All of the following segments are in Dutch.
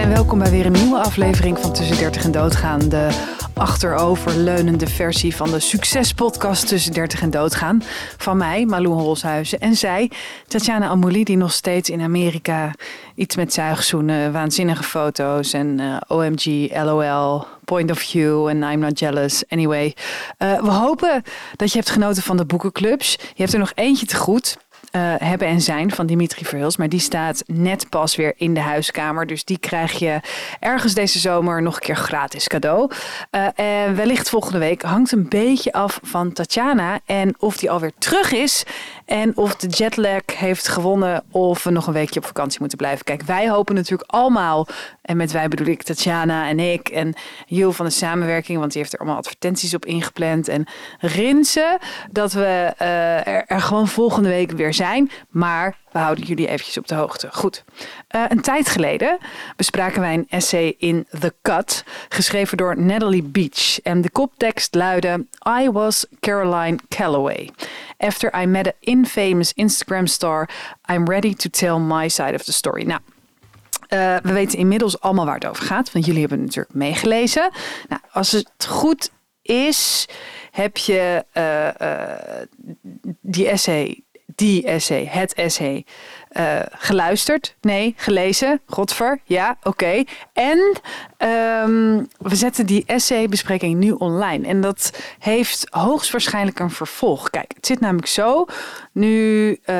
en welkom bij weer een nieuwe aflevering van Tussen 30 en Doodgaan. De achteroverleunende versie van de succespodcast Tussen 30 en Doodgaan. Van mij, Malou Holshuizen. En zij, Tatjana Amouli, die nog steeds in Amerika iets met zuigzoenen, waanzinnige foto's en eh, OMG, LOL, point of view en I'm not jealous. Anyway, eh, we hopen dat je hebt genoten van de boekenclubs. Je hebt er nog eentje te goed. Eh, hebben en zijn van Dimitri Verhulst. Maar die staat net pas weer in de huiskamer. Dus die krijg je ergens deze zomer nog een keer gratis cadeau. Eh, en wellicht volgende week hangt een beetje af van Tatjana. En of die alweer terug is. En of de jetlag heeft gewonnen. Of we nog een weekje op vakantie moeten blijven. Kijk, wij hopen natuurlijk allemaal. En met wij bedoel ik Tatjana en ik. En Jill van de samenwerking. Want die heeft er allemaal advertenties op ingepland. En Rinsen. Dat we eh, er, er gewoon volgende week weer zijn. Maar we houden jullie eventjes op de hoogte. Goed. Eh, een tijd geleden bespraken wij een essay in The Cut, geschreven door Natalie Beach. En de koptekst luidde: I was Caroline Calloway. After I met an infamous Instagram star, I'm ready to tell my side of the story. Nou. Eh, we weten inmiddels allemaal waar het over gaat, want jullie hebben het natuurlijk meegelezen. Nou, als het goed is, heb je eh, eh, die essay die essay, het essay, geluisterd. Nee, gelezen. Godver, ja, oké. En ehm, we zetten die essaybespreking nu online. En dat heeft hoogstwaarschijnlijk een vervolg. Kijk, het zit namelijk zo. Nu eh,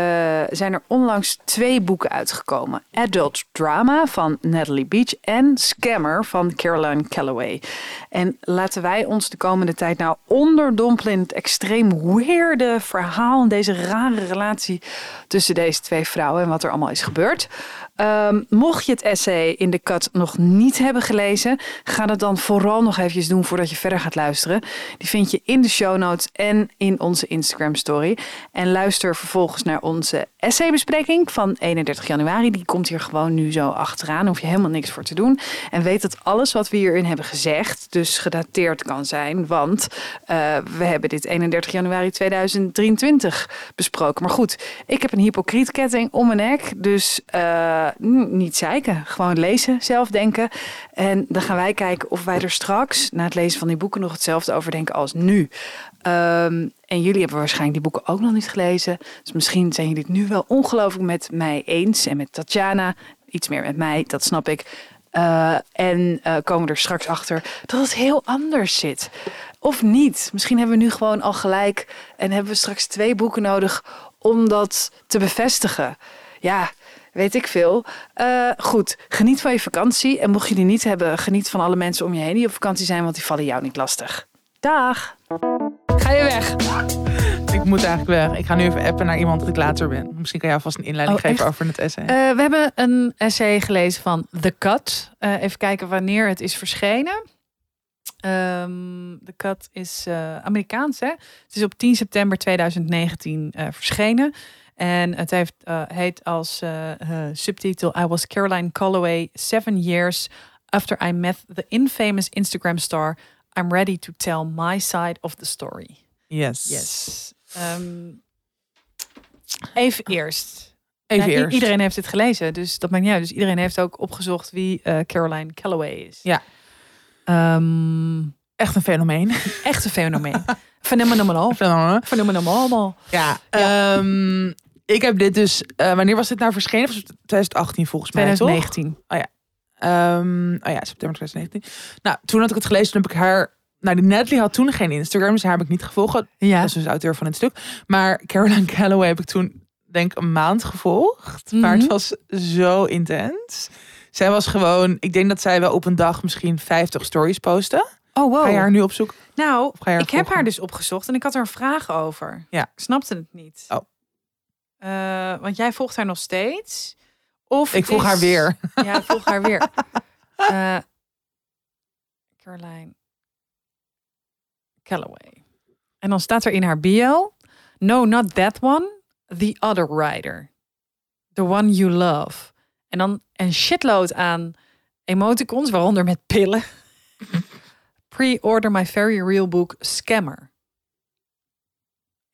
zijn er onlangs twee boeken uitgekomen. Adult Drama van Natalie Beach en Scammer van Caroline Calloway. En laten wij ons de komende tijd nou onderdompelen in het extreem weirde verhaal. Deze rare relatie tussen deze twee vrouwen en wat er allemaal is gebeurd. Ehm, mocht je het essay in de cut nog niet hebben gelezen, ga dat dan vooral nog eventjes doen voordat je verder gaat luisteren. Die vind je in de show notes en in onze Instagram story. En luister vervolgens naar onze essaybespreking van 31 januari. Die komt hier gewoon nu zo achteraan. Hoef je helemaal niks voor te doen. En weet dat alles wat we hierin hebben gezegd, dus gedateerd kan zijn. Want eh, we hebben dit 31 januari 2023 besproken. Maar goed, ik heb een hypocrietketting om mijn nek. Dus eh, n- niet zeiken. Gewoon lezen, zelf denken. En dan gaan wij kijken of wij er straks, na het lezen van die boeken, nog hetzelfde over denken als nu. Ehm, en jullie hebben waarschijnlijk die boeken ook nog niet gelezen. Dus misschien zijn jullie het nu wel ongelooflijk met mij eens. En met Tatjana. Iets meer met mij, dat snap ik. Eh, en eh, komen er straks achter dat het heel anders zit. Of niet. Misschien hebben we nu gewoon al gelijk. En hebben we straks twee boeken nodig om dat te bevestigen. Ja, weet ik veel. Eh, goed, geniet van je vakantie. En mocht je die niet hebben, geniet van alle mensen om je heen die op vakantie zijn. Want die vallen jou niet lastig. Dag! Ga je weg? Ik moet eigenlijk weg. Ik ga nu even appen naar iemand dat ik later ben. Misschien kan jij alvast een inleiding Oh, geven over het essay. Eh, we hebben een essay gelezen van The Cut. Eh, even kijken wanneer het is verschenen. Ehm The Cut is Amerikaans, hè? Het is op 10 september 2019 eh, verschenen. En het heeft, eh, heet als eh, eh, subtitel I was Caroline Calloway seven years after I met the infamous Instagram star. I'm ready to tell my side of the story. yes. Yes. Ehm, even eerst. Even Ja, i- eerst. Iedereen heeft het gelezen, dus dat maakt niet uit. Dus iedereen heeft ook opgezocht wie Caroline Calloway is. Ja. Ehm, Echt een fenomeen. echt een fenomeen. Fenomenaal. Fenomenaal. ja. ehm, ik heb dit dus... eh, wanneer was dit nou verschenen? Was het 2018 volgens mij, toch? 2019. Ehm, oh ja, september 2019. Nou, toen had ik het gelezen. Toen heb ik haar... Nou, die Natalie had toen geen Instagram, dus haar heb ik niet gevolgd. Ja. Dat is dus auteur van het stuk. Maar Caroline Calloway heb ik toen, denk ik, een maand gevolgd. Maar het Mhm. was zo intens. Zij was gewoon... Ik denk dat zij wel op een dag misschien 50 stories postte. Oh, wow. Ga je haar nu opzoeken? Nou, ik heb haar dus opgezocht en ik had er een vraag over. Ja. Ik snapte het niet. Oh. Eh, want jij volgt haar nog steeds. Of Ik volg is- haar weer. Ja, ik volg haar weer. Eh, Caroline Calloway. En dan staat er in haar bio: No, not that one. The other writer. The one you love. En dan een shitload aan emoticons, waaronder met pillen. Pre-order my very real book Scammer.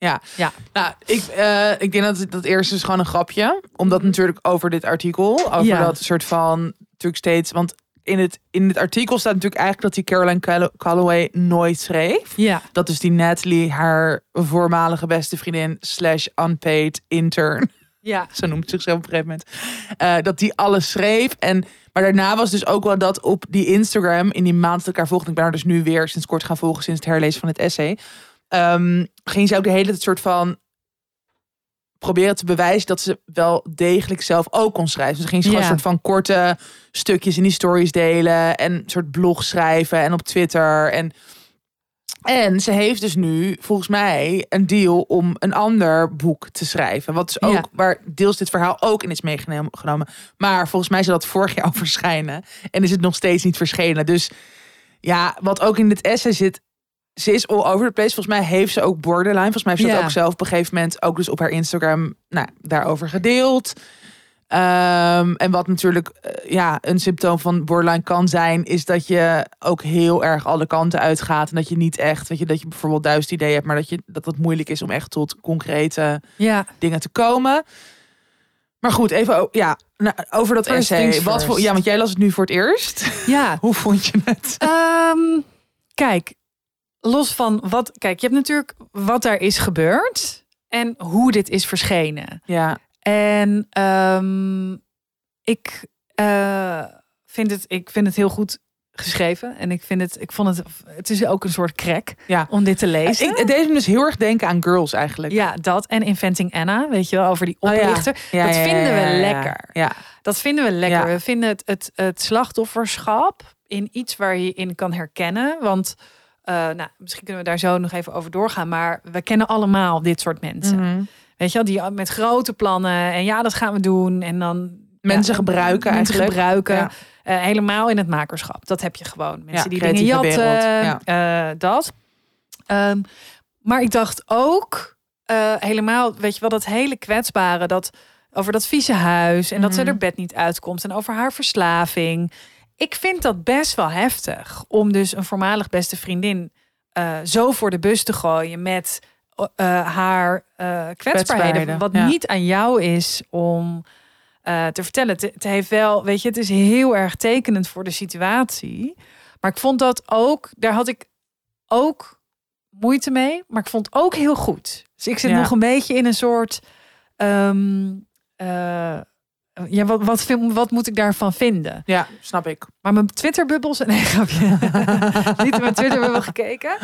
Ja. Ja. Nou, ik, eh, ik denk dat dat eerste is gewoon een grapje. Omdat natuurlijk over dit artikel, over Ja. dat soort van natuurlijk steeds. Want in het, in het artikel staat natuurlijk eigenlijk dat die Caroline Callo- Calloway nooit schreef. Ja. Dat is die Natalie, haar voormalige beste vriendin, slash unpaid intern. Ja. Zo noemt ze zichzelf op een gegeven moment. eh, dat die alles schreef. En, maar daarna was dus ook wel dat op die Instagram, in die maand dat ik haar volgde, ik ben haar dus nu weer sinds kort gaan volgen, sinds het herlezen van het essay. Ehm, ging ze ook de hele tijd soort van proberen te bewijzen dat ze wel degelijk zelf ook kon schrijven. Dus ging ze gewoon een soort van korte stukjes in die stories delen en een soort blog schrijven en op Twitter. En, en ze heeft dus nu volgens mij een deal om een ander boek te schrijven. Wat dus ook, Ja. waar deels dit verhaal ook in is meegenomen. Maar volgens mij zou dat vorig jaar al verschijnen. En is het nog steeds niet verschenen. Dus ja, wat ook in dit essay zit. Ze is all over the place. Volgens mij heeft ze ook borderline. Volgens mij heeft ze dat Ja. ook zelf op een gegeven moment ook dus op haar Instagram nou, daarover gedeeld. Ehm, en wat natuurlijk eh, ja, een symptoom van borderline kan zijn, is dat je ook heel erg alle kanten uitgaat. En dat je niet echt, weet je, dat je bijvoorbeeld duizend ideeën hebt, maar dat, je, dat het moeilijk is om echt tot concrete Ja. dingen te komen. Maar goed, even ja, nou, over dat First essay. Wat voor, ja, want jij las het nu voor het eerst. Ja. Hoe vond je het? Ehm, kijk, los van wat. Kijk, je hebt natuurlijk wat daar is gebeurd en hoe dit is verschenen. Ja, En ehm, ik, eh, vind het, ik vind het heel goed geschreven. En ik vind het, ik vond het, het is ook een soort crack ja. om dit te lezen. Ik, het deed me dus heel erg denken aan Girls eigenlijk. ja, dat en Inventing Anna, weet je wel, over die Oh ja. oplichter. Ja, dat vinden we lekker. Ja, Dat vinden we lekker. We vinden het, het, het slachtofferschap in iets waar je in kan herkennen. Want eh, nou, misschien kunnen we daar zo nog even over doorgaan. Maar we kennen allemaal dit soort mensen. Mhm. Weet je wel, die met grote plannen. En ja, dat gaan we doen. En dan Mensen ja, gebruiken mensen eigenlijk. gebruiken. Ja. Eh, helemaal in het makerschap. Dat heb je gewoon. Mensen Ja, die dingen jatten. eh, dat. Ehm, maar ik dacht ook eh, helemaal, weet je wel, dat hele kwetsbare. Dat over dat vieze huis. En dat ze Mhm. er bed niet uitkomt. En over haar verslaving. Ik vind dat best wel heftig. Om dus een voormalig beste vriendin eh, zo voor de bus te gooien met eh, haar eh, kwetsbaarheden. Kwetsbaarheden, Wat ja. niet aan jou is om te vertellen. Het, het heeft wel, weet je, het is heel erg tekenend voor de situatie. Maar ik vond dat ook, daar had ik ook moeite mee. Maar ik vond ook heel goed. Dus ik zit Ja. nog een beetje in een soort. ehm, eh, ja, wat, wat, vind- wat moet ik daarvan vinden? ja, snap ik. Maar mijn Twitterbubbels... Nee, grapje. Niet in mijn Twitterbubbel gekeken.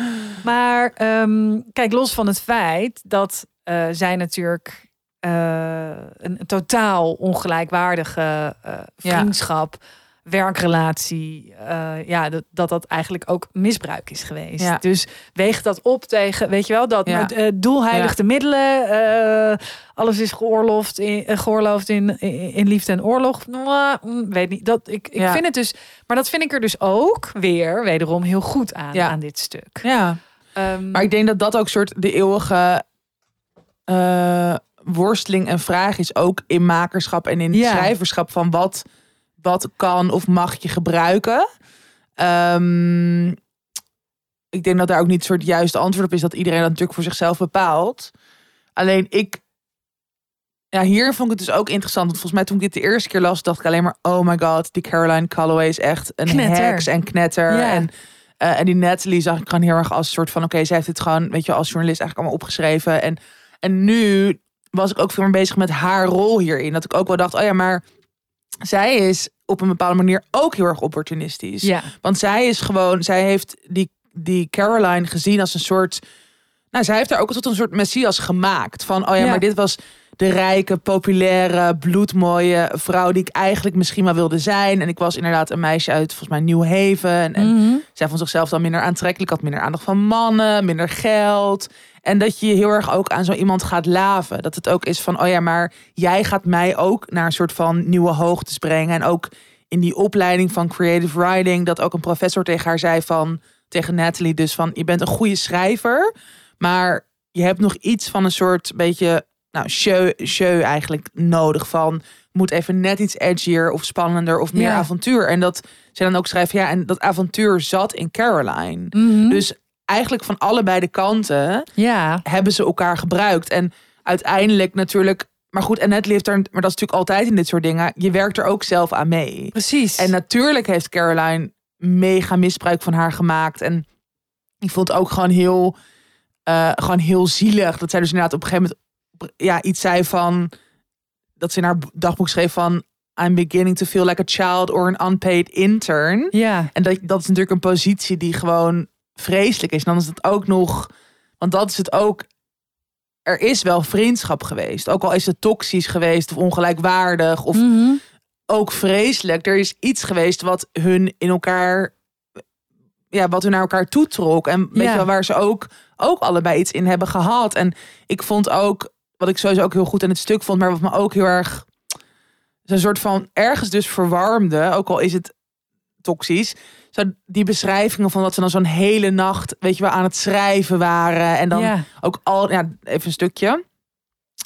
Maar ehm, kijk, los van het feit dat eh, zij natuurlijk... eh, een, een totaal ongelijkwaardige eh, Ja. Werkrelatie... eh, ja, dat, dat dat eigenlijk ook misbruik is geweest. Ja. Dus weeg dat op tegen, weet je wel, dat Ja. het eh, doel heiligt de middelen. eh, alles is geoorloofd in, geoorloofd in, in, in liefde en oorlog. Mwah, mm, weet niet. Dat, ik ik vind het dus, maar dat vind ik er dus ook weer wederom heel goed aan, Ja. aan dit stuk. Ja. Ehm, Maar ik denk dat dat ook soort de eeuwige worsteling en vraag is ook in makerschap en in Ja. schrijverschap van wat, wat kan of mag je gebruiken. Ehm, ik denk dat daar ook niet een soort juiste antwoord op is dat iedereen dat natuurlijk voor zichzelf bepaalt. Alleen ik, ja, hier vond ik het dus ook interessant. Want volgens mij toen ik dit de eerste keer las, dacht ik alleen maar, oh my god, die Caroline Calloway is echt een Knetter. heks en knetter. Ja. En eh, en die Natalie zag ik gewoon heel erg als een soort van... oké, zij heeft het gewoon, weet je, als journalist eigenlijk allemaal opgeschreven. En, en nu was ik ook veel meer bezig met haar rol hierin. Dat ik ook wel dacht, oh ja, maar zij is op een bepaalde manier ook heel erg opportunistisch. ja, Want zij is gewoon, zij heeft die, die Caroline gezien als een soort... Nou, zij heeft haar ook tot een soort messias gemaakt. Van, oh ja, Ja. maar dit was de rijke, populaire, bloedmooie vrouw die ik eigenlijk misschien wel wilde zijn. En ik was inderdaad een meisje uit, volgens mij, New Haven. En, en Mhm. zij vond zichzelf dan minder aantrekkelijk, had minder aandacht van mannen, minder geld. En dat je je heel erg ook aan zo iemand gaat laven. Dat het ook is van, oh ja, maar jij gaat mij ook naar een soort van nieuwe hoogtes brengen. En ook in die opleiding van creative writing, dat ook een professor tegen haar zei van, tegen Natalie dus van, je bent een goede schrijver, maar je hebt nog iets van een soort beetje, nou, show, show eigenlijk nodig van, moet even net iets edgier of spannender of meer Ja. avontuur. En dat zij dan ook schrijft, ja, en dat avontuur zat in Caroline. Mhm. Dus eigenlijk van allebei de kanten Ja. hebben ze elkaar gebruikt. En uiteindelijk natuurlijk. Maar goed, en het leeft er. Maar dat is natuurlijk altijd in dit soort dingen. Je werkt er ook zelf aan mee. Precies. En natuurlijk heeft Caroline mega misbruik van haar gemaakt. En ik vond het ook gewoon heel, eh, gewoon heel zielig. Dat zij dus inderdaad op een gegeven moment ja, iets zei van. Dat ze in haar dagboek schreef van. I'm beginning to feel like a child or an unpaid intern. ja. En dat, dat is natuurlijk een positie die gewoon vreselijk is. En dan is het ook nog. Want dat is het ook. Er is wel vriendschap geweest. Ook al is het toxisch geweest of ongelijkwaardig. Of Mhm. ook vreselijk. Er is iets geweest wat hun in elkaar. Ja, wat hun naar elkaar toetrok. En weet Ja. je wel, waar ze ook, ook allebei iets in hebben gehad. En ik vond ook, wat ik sowieso ook heel goed in het stuk vond, maar wat me ook heel erg. Een soort van ergens dus verwarmde, ook al is het toxisch. Zo die beschrijvingen van dat ze dan zo'n hele nacht, weet je wel, aan het schrijven waren. En dan ja. ook al, ja, even een stukje.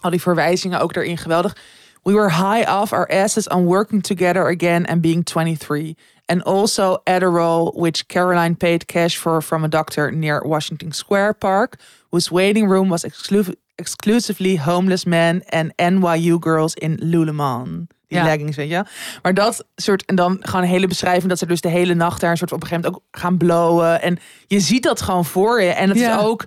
Al die verwijzingen ook daarin geweldig. We were high off our asses on working together again and being 23. And also Adderall, which Caroline paid cash for from a doctor near Washington Square Park, whose waiting room was exclu- exclusively homeless men and NYU girls in Lululemon. Die Ja. leggings, weet je. Maar dat soort, en dan gewoon hele beschrijving dat ze dus de hele nacht daar een soort op een gegeven moment ook gaan blowen. En je ziet dat gewoon voor je. En het Ja. is ook,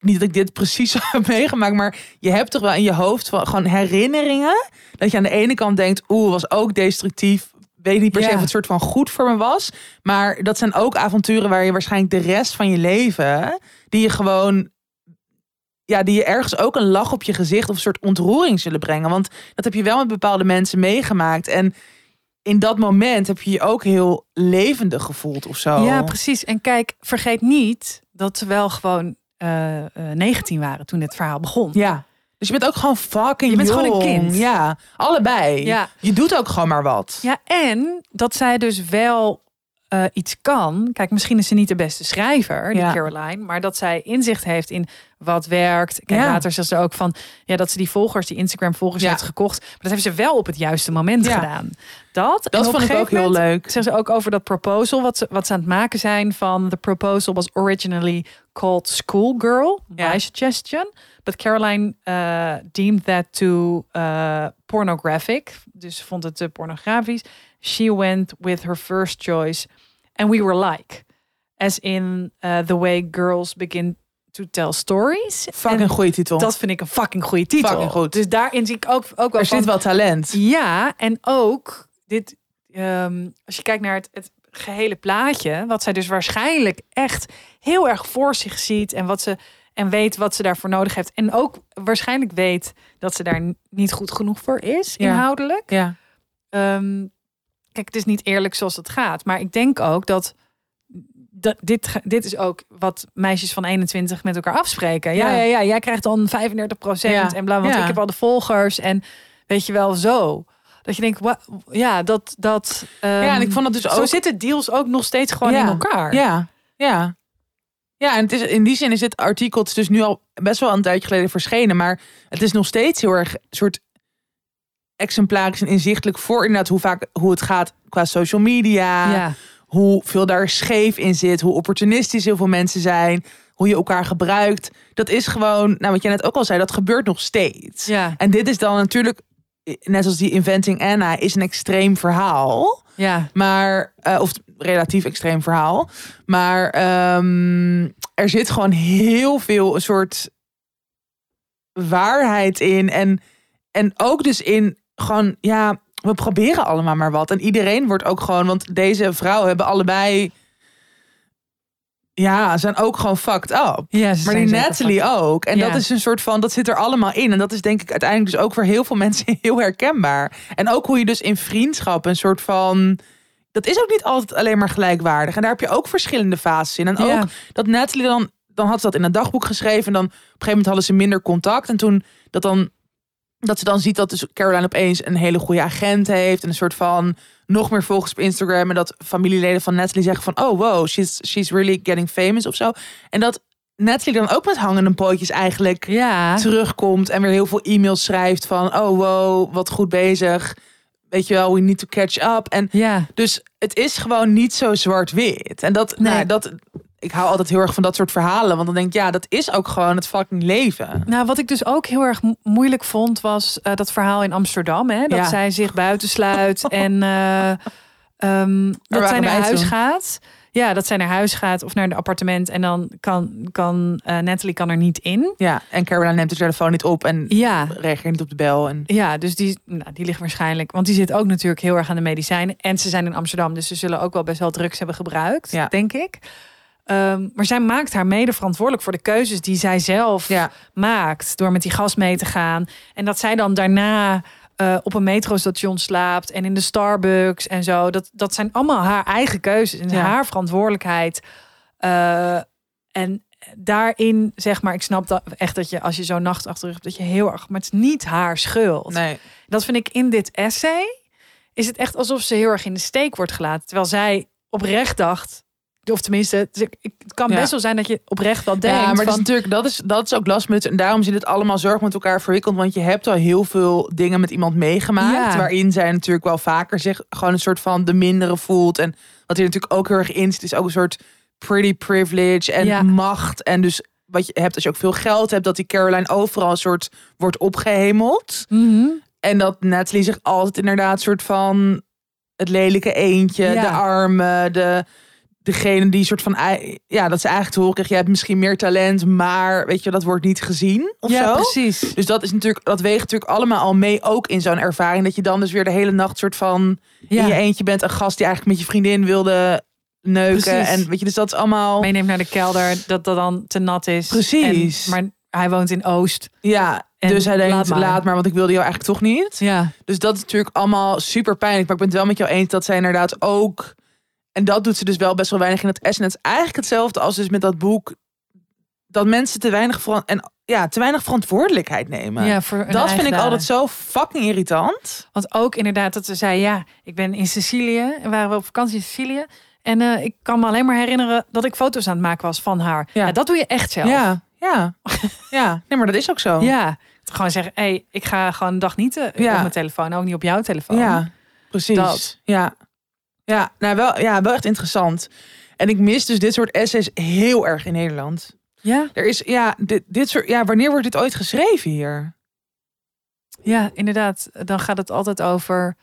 niet dat ik dit precies heb meegemaakt, maar je hebt toch wel in je hoofd van gewoon herinneringen. Dat je aan de ene kant denkt, oeh, was ook destructief. Weet niet per se Ja. of het soort van goed voor me was. Maar dat zijn ook avonturen waar je waarschijnlijk de rest van je leven, die je gewoon, ja, die je ergens ook een lach op je gezicht of een soort ontroering zullen brengen. Want dat heb je wel met bepaalde mensen meegemaakt. En in dat moment heb je je ook heel levendig gevoeld of zo. Ja, precies. En kijk, vergeet niet dat ze wel gewoon eh, eh, 19 waren toen dit verhaal begon. Ja. Dus je bent ook gewoon fucking Je bent jong. gewoon een kind. Ja, allebei. Ja. Je doet ook gewoon maar wat. Ja, en dat zij dus wel eh, iets kan. Kijk, misschien is ze niet de beste schrijver, die Ja. Caroline, maar dat zij inzicht heeft in wat werkt. Kijk, Ja. later zegt ze ook van ja, dat ze die volgers, die Instagram volgers Ja. heeft gekocht. Maar dat heeft ze wel op het juiste moment gedaan. Dat, Dat vond ik ook heel leuk. Zeggen ze ook over dat proposal wat ze, wat ze aan het maken zijn van the proposal was originally called Schoolgirl, Ja. my suggestion. But Caroline uh, deemed that too uh, pornographic. Dus vond het te pornografisch. She went with her first choice. And we were like. As in uh, the way girls begin to tell stories. Fucking En goede titel. Dat vind ik een fucking goede titel. Fucking goed. Dus daarin zie ik ook, ook wel er van, zit wel talent. ja, en ook dit, ehm, als je kijkt naar het, het gehele plaatje, wat zij dus waarschijnlijk echt heel erg voor zich ziet en wat ze en weet wat ze daarvoor nodig heeft en ook waarschijnlijk weet dat ze daar niet goed genoeg voor is Ja. inhoudelijk. Ja. Ehm, kijk, het is niet eerlijk zoals het gaat, maar ik denk ook dat. Dat, dit, dit is ook wat meisjes van 21 met elkaar afspreken. Ja, Ja. ja, ja, jij krijgt dan 35 Ja. en bla, want ik heb al de volgers en weet je wel zo. Dat je denkt, wa- ja, dat. dat ja, en ik vond het dus Zo ook... zitten deals ook nog steeds gewoon in elkaar. Ja, ja. Ja, en het is, in die zin is dit artikel, het is dus nu al best wel een tijdje geleden verschenen, maar het is nog steeds heel erg soort exemplarisch en inzichtelijk voor inderdaad hoe vaak hoe het gaat qua social media, ja. hoeveel daar scheef in zit, hoe opportunistisch heel veel mensen zijn, hoe je elkaar gebruikt. Dat is gewoon, nou wat jij net ook al zei, dat gebeurt nog steeds. ja. En dit is dan natuurlijk, net als die Inventing Anna, is een extreem verhaal. ja. Maar, eh, of relatief extreem verhaal. Maar ehm, er zit gewoon heel veel een soort waarheid in. En, en ook dus in gewoon, ja, we proberen allemaal maar wat. En iedereen wordt ook gewoon, want deze vrouwen hebben allebei, ja, zijn ook gewoon fucked up. ja Maar die Natalie ook. En Ja. dat is een soort van, dat zit er allemaal in. En dat is denk ik uiteindelijk dus ook voor heel veel mensen heel herkenbaar. En ook hoe je dus in vriendschap een soort van. Dat is ook niet altijd alleen maar gelijkwaardig. En daar heb je ook verschillende fases in. En Ja. ook dat Natalie dan, dan had ze dat in een dagboek geschreven. En dan op een gegeven moment hadden ze minder contact. En toen dat dan. Dat ze dan ziet dat dus Caroline opeens een hele goede agent heeft. En een soort van nog meer volgers op Instagram. En dat familieleden van Natalie zeggen van... Oh, wow, she's, she's really getting famous of zo. En dat Natalie dan ook met hangende pootjes eigenlijk Ja. terugkomt. En weer heel veel e-mails schrijft van... Oh, wow, wat goed bezig. Weet je wel, we need to catch up. En Ja. dus het is gewoon niet zo zwart-wit. En dat, Nee. nou, dat, ik hou altijd heel erg van dat soort verhalen. Want dan denk ik, ja, dat is ook gewoon het fucking leven. Nou, wat ik dus ook heel erg mo- moeilijk vond, was eh, dat verhaal in Amsterdam. Hè, dat Ja. zij zich buitensluit en eh, ehm, dat zij naar huis gaat. Ja, dat zij naar huis gaat of naar een appartement en dan kan, kan eh Natalie kan er niet in. Ja, en Caroline neemt de telefoon niet op en Ja, reageert niet op de bel. En ja dus die, nou, die ligt waarschijnlijk, want die zit ook natuurlijk heel erg aan de medicijnen. En ze zijn in Amsterdam, dus ze zullen ook wel best wel drugs hebben gebruikt, Ja. denk ik. Ehm, maar zij maakt haar mede verantwoordelijk voor de keuzes die zij zelf ja, maakt door met die gas mee te gaan. En dat zij dan daarna eh, op een metrostation slaapt en in de Starbucks en zo. Dat, dat zijn allemaal haar eigen keuzes en Ja. haar verantwoordelijkheid. Eh, en daarin, zeg maar, ik snap dat echt dat je als je zo'n nacht achter hebt, dat je heel erg, maar het is niet haar schuld. nee. Dat vind ik in dit essay is het echt alsof ze heel erg in de steek wordt gelaten, terwijl zij oprecht dacht. Of tenminste, het kan Ja. best wel zijn dat je oprecht wel denkt. Ja, maar dat is van, natuurlijk, dat is, dat is ook last met. En daarom zit het allemaal zorg met elkaar verwikkeld. Want je hebt al heel veel dingen met iemand meegemaakt. Ja. Waarin zij natuurlijk wel vaker zich gewoon een soort van de mindere voelt. En wat hier natuurlijk ook heel erg in zit, is ook een soort pretty privilege en Ja. macht. En dus wat je hebt als je ook veel geld hebt, dat die Caroline overal een soort wordt opgehemeld. Mhm. En dat Natalie zich altijd inderdaad soort van het lelijke eentje, de arme, de degene die soort van ja, dat ze eigenlijk te horen krijgt, je hebt misschien meer talent, maar weet je, dat wordt niet gezien of ja, zo. precies. Dus dat is natuurlijk, dat weegt natuurlijk allemaal al mee, ook in zo'n ervaring, dat je dan dus weer de hele nacht soort van Ja. in je eentje bent, een gast die eigenlijk met je vriendin wilde neuken Precies. en weet je, dus dat is allemaal meeneemt naar de kelder, dat dat dan te nat is. Precies. En, maar hij woont in Oost. ja. En dus hij denkt, laat maar. want ik wilde jou eigenlijk toch niet. Ja. Dus dat is natuurlijk allemaal super pijnlijk. Maar ik ben het wel met jou eens dat zij inderdaad ook. En dat doet ze dus wel best wel weinig in het essen. Het is eigenlijk hetzelfde als dus met dat boek. Dat mensen te weinig, en, ja, te weinig verantwoordelijkheid nemen. ja voor dat vind ik daden. altijd zo fucking irritant. Want ook inderdaad dat ze zei, ja, ik ben in Sicilië. En waren we op vakantie in Sicilië. En eh, ik kan me alleen maar herinneren dat ik foto's aan het maken was van haar. Ja, Ja. dat doe je echt zelf. Ja, ja. ja, nee, maar dat is ook zo. Ja. Gewoon zeggen, hé, hey, ik ga gewoon een dag niet eh, Ja. op mijn telefoon. Ook niet op jouw telefoon. Ja, precies. Dat. Ja, ja, nou wel, ja, wel echt interessant. En ik mis dus dit soort essays heel erg in Nederland. Ja, Er is, ja, dit, dit soort, ja, wanneer wordt dit ooit geschreven hier? ja, inderdaad. Dan gaat het altijd over,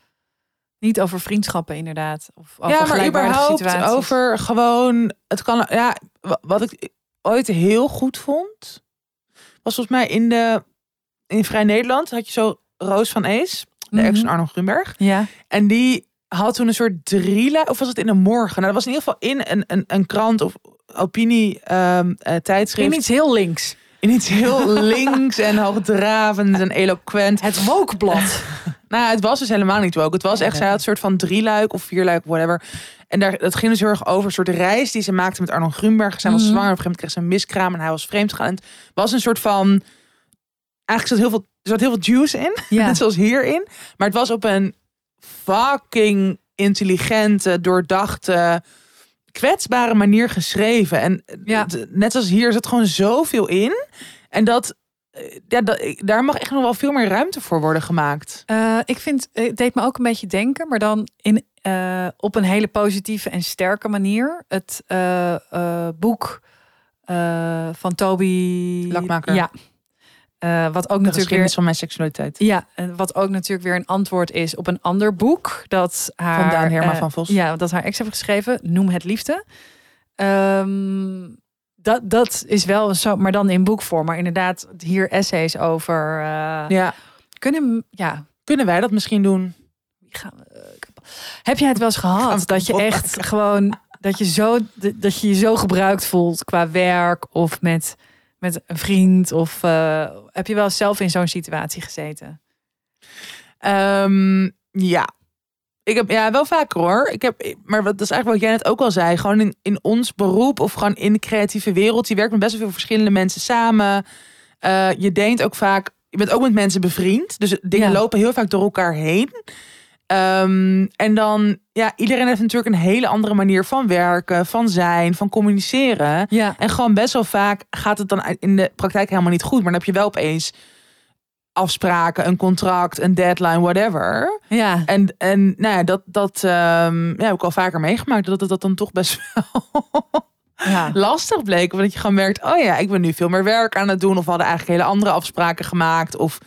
niet over vriendschappen inderdaad. Of over ja, maar überhaupt situaties. over gewoon, het kan, ja, wa- wat ik ooit heel goed vond, was volgens mij in de, in Vrij Nederland had je zo Roos van Ees, de ex Mhm. van Arno Grunberg. Ja, En die had toen een soort drieluik, of was het in de morgen? Nou, dat was in ieder geval in een, een, een krant of opinie ehm, eh, tijdschrift. in iets heel links. in iets heel links en hoogdravend en eloquent. Het Wokblad. Nou, het was dus helemaal niet woke. Het was echt, zij had een soort van drieluik of vierluik, whatever. En daar, dat ging dus heel erg over een soort reis die ze maakte met Arnold Grunberg. Zij was Mhm. zwanger, op een gegeven moment kreeg ze een miskraam en hij was vreemd gegaan. En Het was een soort van, eigenlijk zat heel veel, er zat heel veel juice in, Ja. net zoals hierin. Maar het was op een fucking intelligente, doordachte, kwetsbare manier geschreven. En Ja. net als hier zat gewoon zoveel in. En dat, eh, ja, dat, daar mag echt nog wel veel meer ruimte voor worden gemaakt. Eh, ik vind, het deed me ook een beetje denken, maar dan in, eh, op een hele positieve en sterke manier. Het eh, eh, boek eh, van Toby Lakmaker. Ja. Eh, wat ook De natuurlijk weer. van mijn seksualiteit. Ja, en wat ook natuurlijk weer een antwoord is op een ander boek dat haar. Van Daan Herma eh, van Vos. Ja, dat haar ex heeft geschreven. Noem het liefde. Ehm, dat, dat is wel zo, maar dan in boekvorm. Maar inderdaad, hier essays over. eh, Ja. Kunnen, ja, Kunnen wij dat misschien doen? gaan we. Heb jij het wel eens gehad dat je echt gewoon dat je zo dat je je zo gebruikt voelt qua werk of met met een vriend of eh, heb je wel zelf in zo'n situatie gezeten? Ehm, ja. Ik heb ja, wel vaker hoor. Ik heb, maar wat, dat is eigenlijk wat jij net ook al zei. Gewoon in, in ons beroep of gewoon in de creatieve wereld. Je werkt met best wel veel verschillende mensen samen. Eh, je denkt ook vaak, je bent ook met mensen bevriend. Dus dingen Ja. lopen heel vaak door elkaar heen. Ehm, en dan, ja, iedereen heeft natuurlijk een hele andere manier van werken, van zijn, van communiceren. Ja. En gewoon best wel vaak gaat het dan in de praktijk helemaal niet goed. Maar dan heb je wel opeens afspraken, een contract, een deadline, whatever. Ja. En, en nou ja, dat, dat ehm, ja, heb ik al vaker meegemaakt. Dat het dat dan toch best wel Ja. lastig bleek. Omdat je gewoon merkt, oh ja, ik ben nu veel meer werk aan het doen. Of we hadden eigenlijk hele andere afspraken gemaakt. Of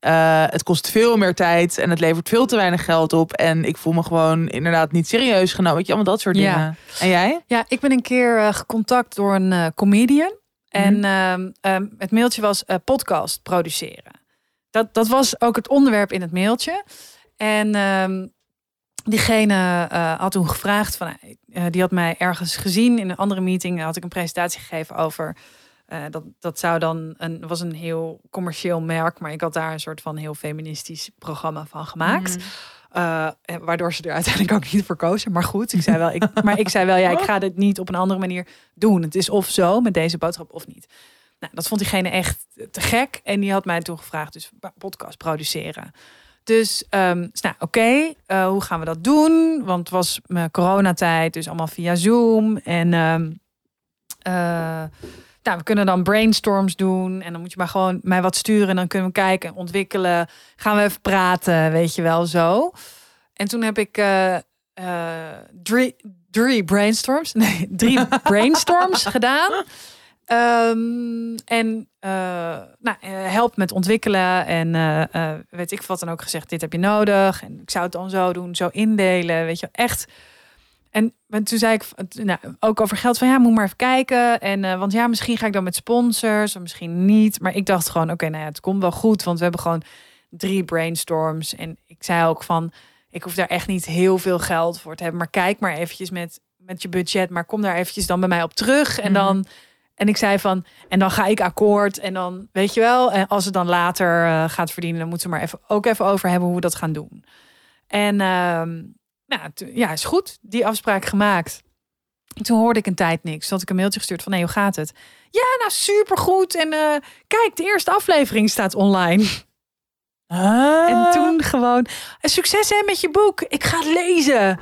eh, het kost veel meer tijd en het levert veel te weinig geld op. En ik voel me gewoon inderdaad niet serieus genomen. Weet je, allemaal dat soort Ja. dingen. En jij? Ja, ik ben een keer eh, gecontact door een eh, comedian. En Mhm. ehm, ehm, het mailtje was podcast produceren. Dat, dat was ook het onderwerp in het mailtje. En ehm, diegene had toen gevraagd van, die had mij ergens gezien in een andere meeting. Had ik een presentatie gegeven over. Eh, dat, dat zou dan een was een heel commercieel merk, maar ik had daar een soort van heel feministisch programma van gemaakt. Mhm. Eh, waardoor ze er uiteindelijk ook niet voor kozen. Maar goed, ik zei wel, ik, maar ik zei wel, ja, ik ga dit niet op een andere manier doen. Het is of zo met deze boodschap of niet. Nou, dat vond diegene echt te gek. En die had mij toen gevraagd, dus podcast produceren. Dus, dus nou, oké, eh, hoe gaan we dat doen? Want het was mijn coronatijd, dus allemaal via Zoom. En ehm, eh, nou, we kunnen dan brainstorms doen. En dan moet je maar gewoon mij wat sturen. En dan kunnen we kijken, ontwikkelen. Gaan we even praten, weet je wel, zo. En toen heb ik eh, eh, drie, drie brainstorms. Nee, drie brainstorms gedaan. Ehm, en eh, nou, help met ontwikkelen. En weet ik wat dan ook gezegd, dit heb je nodig. En ik zou het dan zo doen, zo indelen. Weet je, echt. En, en toen zei ik nou, ook over geld van ja, moet maar even kijken. En eh, want ja, misschien ga ik dan met sponsors, of misschien niet. Maar ik dacht gewoon, oké, nou ja, het komt wel goed, want we hebben gewoon drie brainstorms. En ik zei ook van, ik hoef daar echt niet heel veel geld voor te hebben, maar kijk maar eventjes met met je budget, maar kom daar eventjes dan bij mij op terug. En Mhm. dan en ik zei van, en dan ga ik akkoord. En dan weet je wel, en als het dan later eh, gaat verdienen, dan moeten we maar even ook even over hebben hoe we dat gaan doen. En ehm, nou, ja, is goed. Die afspraak gemaakt. Toen hoorde ik een tijd niks. Toen had ik een mailtje gestuurd van, nee, hoe gaat het? Ja, nou, supergoed. En eh, kijk, de eerste aflevering staat online. Ah. En toen gewoon, "Eh, succes hè met je boek. Ik ga het lezen.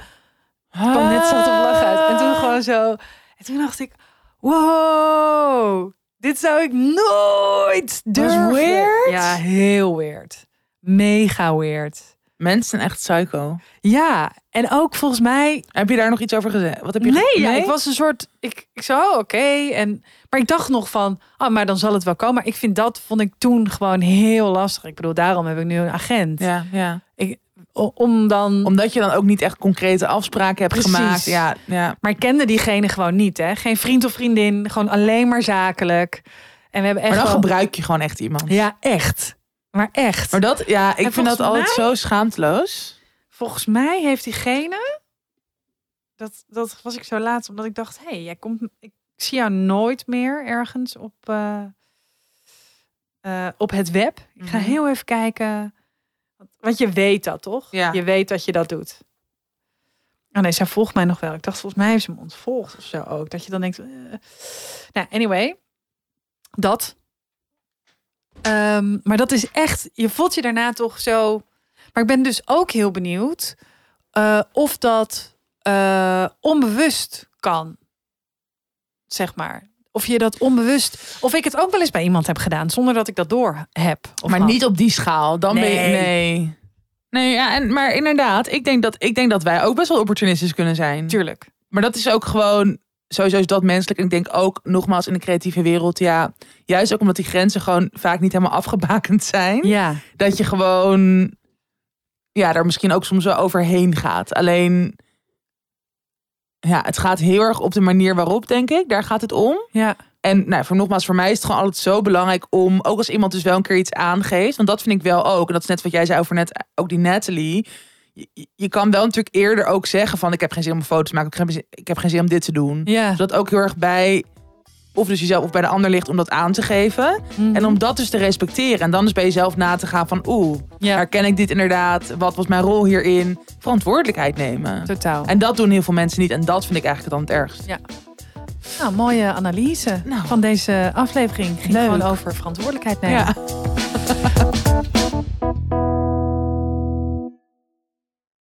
kwam net zat op lachen uit. En toen gewoon zo. En toen dacht ik, wow, dit zou ik nooit durven. Ja, heel weird. Mega weird. Mensen zijn echt psycho. Ja, en ook volgens mij. Heb je daar nog iets over gezegd? Wat heb je Nee, ge- ja, ik was een soort. Ik, ik zo, oh, oké. En maar ik dacht nog van, oh, maar dan zal het wel komen. Maar ik vind dat vond ik toen gewoon heel lastig. Ik bedoel, daarom heb ik nu een agent. Ja, ja. O- Om dan. Omdat je dan ook niet echt concrete afspraken hebt Precies. gemaakt. Ja, ja. Maar ik kende diegene gewoon niet, hè? Geen vriend of vriendin, gewoon alleen maar zakelijk. En we hebben echt. Maar dan wel- gebruik je gewoon echt iemand. Ja, echt. Maar echt. Maar dat, ja, ik En vind dat altijd zo schaamteloos. Volgens mij heeft diegene. Dat, dat was ik zo laat, omdat ik dacht: hé, hey, jij komt. Ik zie jou nooit meer ergens op, eh, eh, op het web. Ik ga Mhm. heel even kijken. Want- Want je weet dat toch? Ja. Je weet dat je dat doet. Oh nee, zij volgt mij nog wel. Ik dacht, volgens mij heeft ze me ontvolgd of zo ook. Dat je dan denkt. eh. Nou, anyway. Dat. Ehm, maar dat is echt. Je voelt je daarna toch zo. Maar ik ben dus ook heel benieuwd. eh, of dat eh, onbewust kan. Zeg maar. Of je dat onbewust. Of ik het ook wel eens bij iemand heb gedaan. zonder dat ik dat door heb. Of maar had. niet op die schaal. Dan ben je. Nee. Nee. Nee, ja, en, maar inderdaad, ik denk, dat, ik denk dat wij ook best wel opportunistisch kunnen zijn. Tuurlijk. Maar dat is ook gewoon, sowieso is dat menselijk. En ik denk ook, nogmaals, in de creatieve wereld, ja, juist ook omdat die grenzen gewoon vaak niet helemaal afgebakend zijn. Ja. Dat je gewoon, ja, daar misschien ook soms wel overheen gaat. Alleen, ja, het gaat heel erg op de manier waarop, denk ik. Daar gaat het om. Ja. En nou, voor nogmaals, voor mij is het gewoon altijd zo belangrijk om, ook als iemand dus wel een keer iets aangeeft, want dat vind ik wel ook, en dat is net wat jij zei over net, ook die Natalie. Je, je kan wel natuurlijk eerder ook zeggen van, ik heb geen zin om foto's te maken, ik heb geen zin, ik heb geen zin om dit te doen. Ja. Zodat ook heel erg bij, of dus jezelf of bij de ander ligt om dat aan te geven. En om dat dus te respecteren. En dan dus bij jezelf na te gaan van, oeh, ja. herken ik dit inderdaad? Wat was mijn rol hierin? Verantwoordelijkheid nemen. Totaal. En dat doen heel veel mensen niet. En dat vind ik eigenlijk dan het ergst. Nou, mooie analyse Nou. van deze aflevering. Ging Leuk. gewoon over verantwoordelijkheid nemen. Ja.